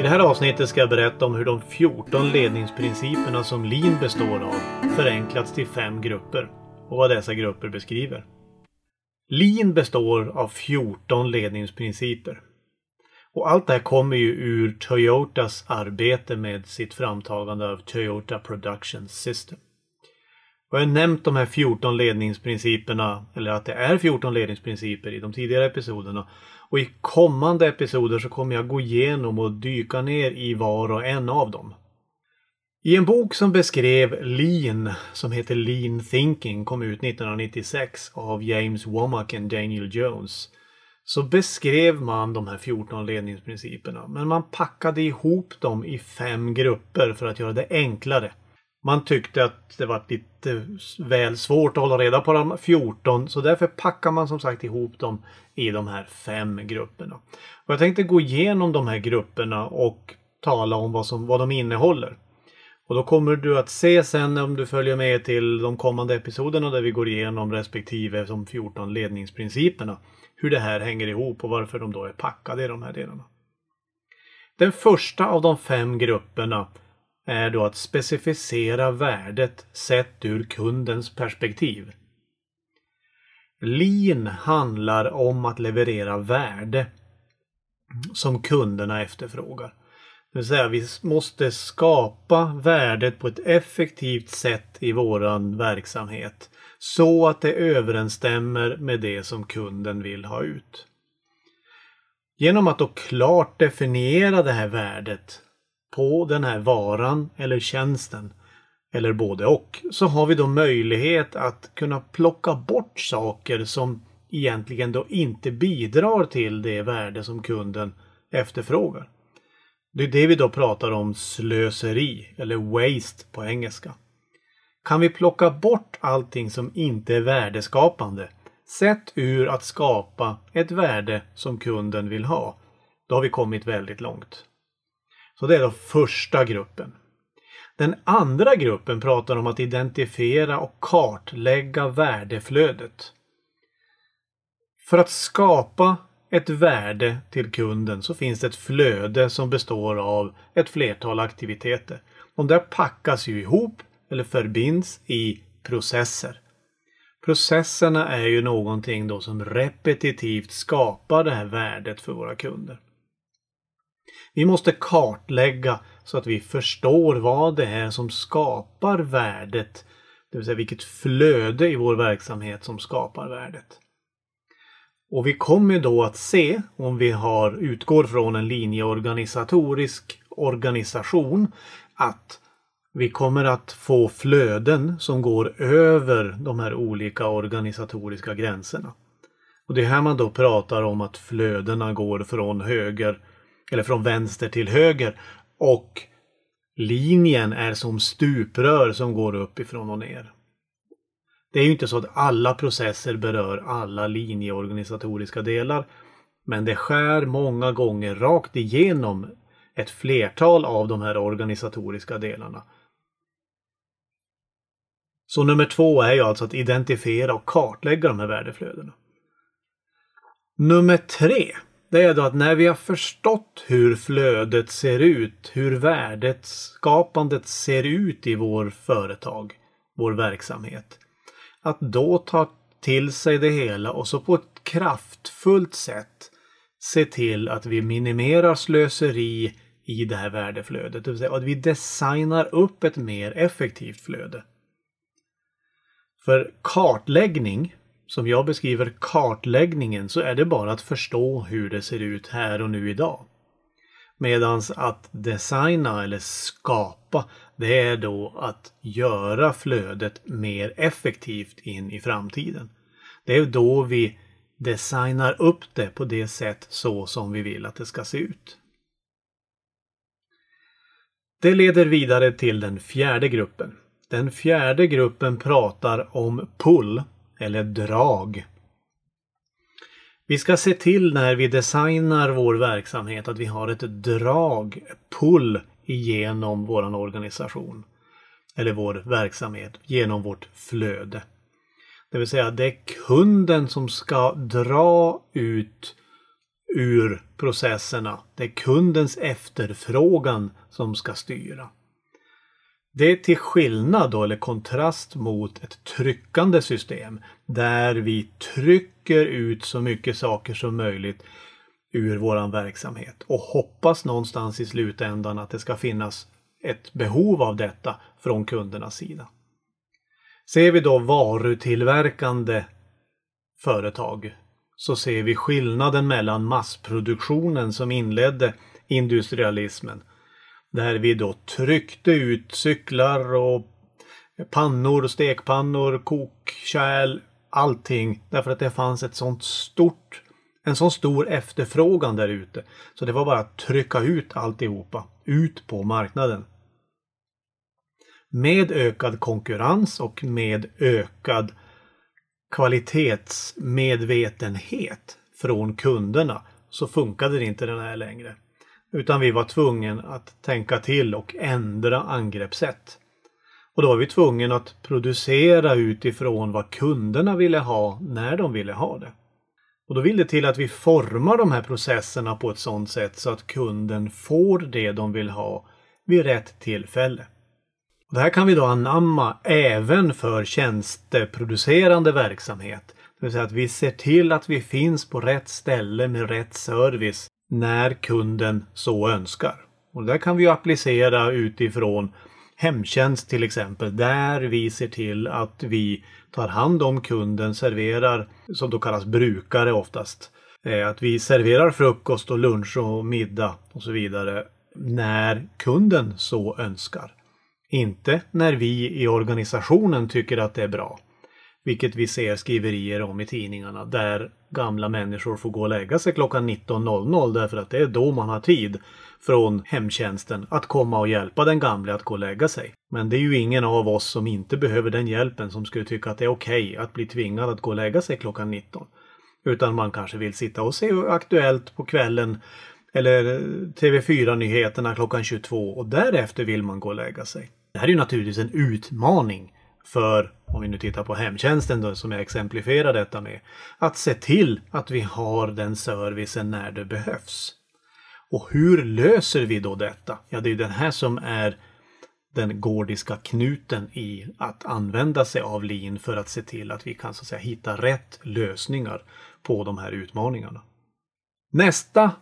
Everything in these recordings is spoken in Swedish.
I det här avsnittet ska jag berätta om hur de 14 ledningsprinciperna som Lean består av förenklats till fem grupper och vad dessa grupper beskriver. Lean består av 14 ledningsprinciper. Och allt det här kommer ju ur Toyotas arbete med sitt framtagande av Toyota Production System. Och jag har nämnt de här 14 ledningsprinciperna, eller att det är 14 ledningsprinciper i de tidigare episoderna. Och i kommande episoder så kommer jag gå igenom och dyka ner i var och en av dem. I en bok som beskrev Lean, som heter Lean Thinking, kom ut 1996 av James Womack och Daniel Jones, så beskrev man de här 14 ledningsprinciperna. Men man packade ihop dem i fem grupper för att göra det enklare. Man tyckte att det var lite väl svårt att hålla reda på de 14 så därför packar man som sagt ihop dem i de här fem grupperna. Och jag tänkte gå igenom de här grupperna och tala om vad, som, vad de innehåller. Och då kommer du att se sen om du följer med till de kommande episoderna där vi går igenom respektive de 14 ledningsprinciperna. Hur det här hänger ihop och varför de då är packade i de här delarna. Den första av de fem grupperna är då att specificera värdet sett ur kundens perspektiv. Lean handlar om att leverera värde som kunderna efterfrågar. Det vill säga vi måste skapa värdet på ett effektivt sätt i våran verksamhet så att det överensstämmer med det som kunden vill ha ut. Genom att då klart definiera det här värdet på den här varan eller tjänsten eller både och så har vi då möjlighet att kunna plocka bort saker som egentligen då inte bidrar till det värde som kunden efterfrågar. Det är det vi då pratar om slöseri eller waste på engelska. Kan vi plocka bort allting som inte är värdeskapande sett ur att skapa ett värde som kunden vill ha, då har vi kommit väldigt långt. Så det är då första gruppen. Den andra gruppen pratar om att identifiera och kartlägga värdeflödet. För att skapa ett värde till kunden så finns det ett flöde som består av ett flertal aktiviteter. De där packas ju ihop eller förbinds i processer. Processerna är ju någonting då som repetitivt skapar det här värdet för våra kunder. Vi måste kartlägga så att vi förstår vad det är som skapar värdet. Det vill säga vilket flöde i vår verksamhet som skapar värdet. Och vi kommer då att se, om vi har, utgår från en linjeorganisatorisk organisation, att vi kommer att få flöden som går över de här olika organisatoriska gränserna. Och det är här man då pratar om att flödena går från höger eller från vänster till höger och linjen är som stuprör som går uppifrån och ner. Det är ju inte så att alla processer berör alla linjeorganisatoriska delar. Men det skär många gånger rakt igenom ett flertal av de här organisatoriska delarna. Så nummer två är ju alltså att identifiera och kartlägga de här värdeflödena. Nummer tre det är då att när vi har förstått hur flödet ser ut, hur värdet, skapandet ser ut i vår företag, vår verksamhet. Att då ta till sig det hela och så på ett kraftfullt sätt se till att vi minimerar slöseri i det här värdeflödet. Det vill säga att vi designar upp ett mer effektivt flöde. För kartläggning som jag beskriver kartläggningen så är det bara att förstå hur det ser ut här och nu idag. Medans att designa eller skapa, det är då att göra flödet mer effektivt in i framtiden. Det är då vi designar upp det på det sätt så som vi vill att det ska se ut. Det leder vidare till den fjärde gruppen. Den fjärde gruppen pratar om pull eller drag. Vi ska se till när vi designar vår verksamhet att vi har ett drag, pull, igenom vår organisation. Eller vår verksamhet, genom vårt flöde. Det vill säga det är kunden som ska dra ut ur processerna. Det är kundens efterfrågan som ska styra. Det är till skillnad då, eller kontrast mot ett tryckande system där vi trycker ut så mycket saker som möjligt ur våran verksamhet och hoppas någonstans i slutändan att det ska finnas ett behov av detta från kundernas sida. Ser vi då varutillverkande företag så ser vi skillnaden mellan massproduktionen som inledde industrialismen där vi då tryckte ut cyklar och pannor, stekpannor, kokkärl, allting därför att det fanns ett sånt stort en sån stor efterfrågan där ute. Så det var bara att trycka ut alltihopa, ut på marknaden. Med ökad konkurrens och med ökad kvalitetsmedvetenhet från kunderna så funkade det inte den här längre. Utan vi var tvungna att tänka till och ändra angreppssätt. Och då var vi tvungna att producera utifrån vad kunderna ville ha när de ville ha det. Och då vill det till att vi formar de här processerna på ett sådant sätt så att kunden får det de vill ha vid rätt tillfälle. Det här kan vi då anamma även för tjänsteproducerande verksamhet. Det vill säga att vi ser till att vi finns på rätt ställe med rätt service när kunden så önskar. Och det kan vi applicera utifrån hemtjänst till exempel, där vi ser till att vi tar hand om kunden, serverar, som då kallas brukare oftast. Eh, att vi serverar frukost och lunch och middag och så vidare när kunden så önskar. Inte när vi i organisationen tycker att det är bra. Vilket vi ser skriverier om i tidningarna där gamla människor får gå och lägga sig klockan 19.00 därför att det är då man har tid från hemtjänsten att komma och hjälpa den gamle att gå och lägga sig. Men det är ju ingen av oss som inte behöver den hjälpen som skulle tycka att det är okej okay att bli tvingad att gå och lägga sig klockan 19. Utan man kanske vill sitta och se Aktuellt på kvällen eller TV4-nyheterna klockan 22 och därefter vill man gå och lägga sig. Det här är ju naturligtvis en utmaning för, om vi nu tittar på hemtjänsten då, som jag exemplifierar detta med, att se till att vi har den servicen när det behövs. Och hur löser vi då detta? Ja, det är ju den här som är den gordiska knuten i att använda sig av lean för att se till att vi kan så att säga hitta rätt lösningar på de här utmaningarna. Nästa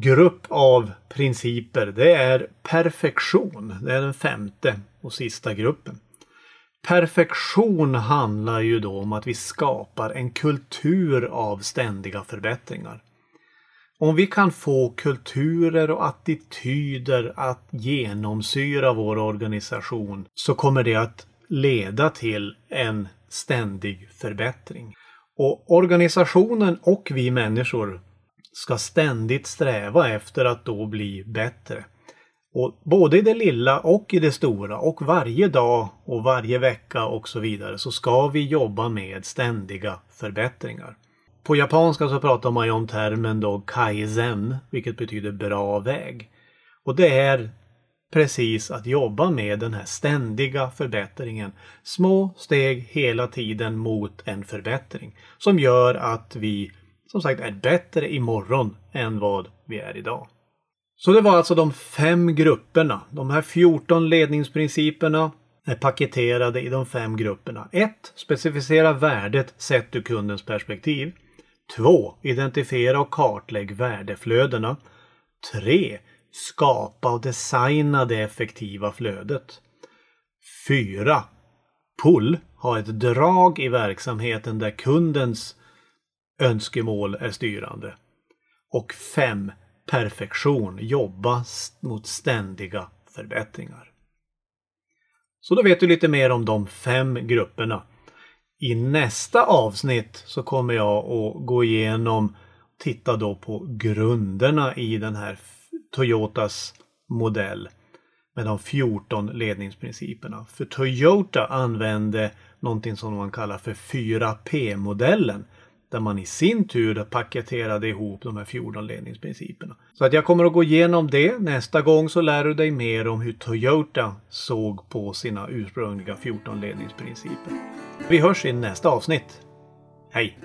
grupp av principer det är perfektion. Det är den femte och sista gruppen. Perfektion handlar ju då om att vi skapar en kultur av ständiga förbättringar. Om vi kan få kulturer och attityder att genomsyra vår organisation så kommer det att leda till en ständig förbättring. Och organisationen och vi människor ska ständigt sträva efter att då bli bättre. Och både i det lilla och i det stora och varje dag och varje vecka och så vidare så ska vi jobba med ständiga förbättringar. På japanska så pratar man ju om termen då kaizen, vilket betyder bra väg. Och det är precis att jobba med den här ständiga förbättringen. Små steg hela tiden mot en förbättring som gör att vi som sagt är bättre imorgon än vad vi är idag. Så det var alltså de fem grupperna. De här 14 ledningsprinciperna är paketerade i de fem grupperna. 1. Specificera värdet sett ur kundens perspektiv. 2. Identifiera och kartlägg värdeflödena. 3. Skapa och designa det effektiva flödet. 4. Pull. Ha ett drag i verksamheten där kundens önskemål är styrande. Och 5. Perfektion. Jobba mot ständiga förbättringar. Så då vet du lite mer om de fem grupperna. I nästa avsnitt så kommer jag att gå igenom, titta då på grunderna i den här Toyotas modell med de 14 ledningsprinciperna. För Toyota använde någonting som man kallar för 4P-modellen där man i sin tur paketerade ihop de här 14 ledningsprinciperna. Så att jag kommer att gå igenom det. Nästa gång så lär du dig mer om hur Toyota såg på sina ursprungliga 14 ledningsprinciper. Vi hörs i nästa avsnitt. Hej!